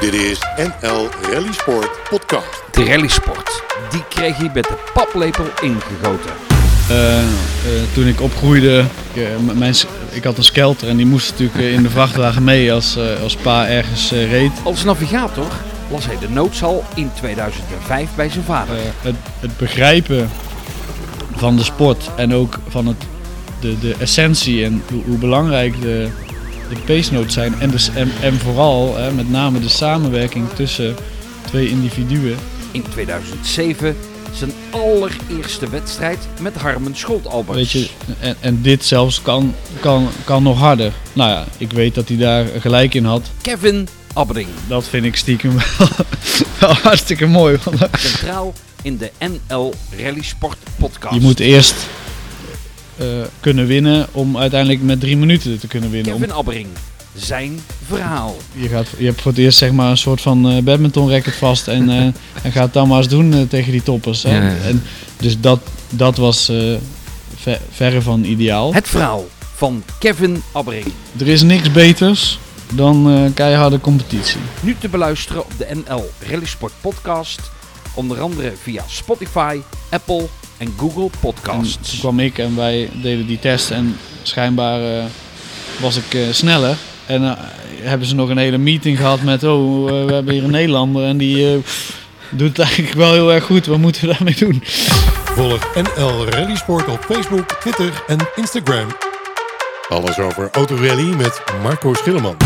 Dit is NL Rally Sport Podcast. De rallysport, die kreeg hij met de paplepel ingegoten. Eh, eh, toen ik opgroeide, ik, eh, mijn, ik had een skelter en die moest natuurlijk in de vrachtwagen mee als, als pa ergens reed. Als navigator las hij de noodsal in 2005 bij zijn vader. Het, het begrijpen van de sport en ook van het, de, de essentie en hoe, hoe belangrijk de, de notes zijn. En, dus, en, en vooral hè, met name de samenwerking tussen twee individuen. In 2007 zijn allereerste wedstrijd met Harmen Scholtalberts. Weet je, en, en dit zelfs kan, kan, kan nog harder. Nou ja, ik weet dat hij daar gelijk in had. Kevin Abbering, Dat vind ik stiekem wel, wel hartstikke mooi. Centraal in de NL Rally Sport podcast. je moet eerst kunnen winnen om uiteindelijk met drie minuten te kunnen winnen. Kevin Abbering, zijn verhaal. je, gaat, je hebt voor het eerst zeg maar, een soort van eh badminton racket vast en, eh, en gaat het dan maar eens doen eh, tegen die toppers. Hè? Ja, ja. En, dus dat, dat was eh, ver- verre van ideaal. Het verhaal van Kevin Abbering. Er is niks beters dan eh, keiharde competitie. Nu te beluisteren op de NL Rally Sport podcast. Onder andere via Spotify, Apple en Google En Podcasts. toen kwam ik en wij deden die test en schijnbaar eh, was ik eh, sneller. En eh, hebben ze nog een hele meeting gehad met, oh, we hebben hier een Nederlander en die eh, doet het eigenlijk wel heel erg goed. Wat moeten we daarmee doen? Volg NL Rally Sport op Facebook, Twitter en Instagram. Alles over autorally met Marco Schilleman.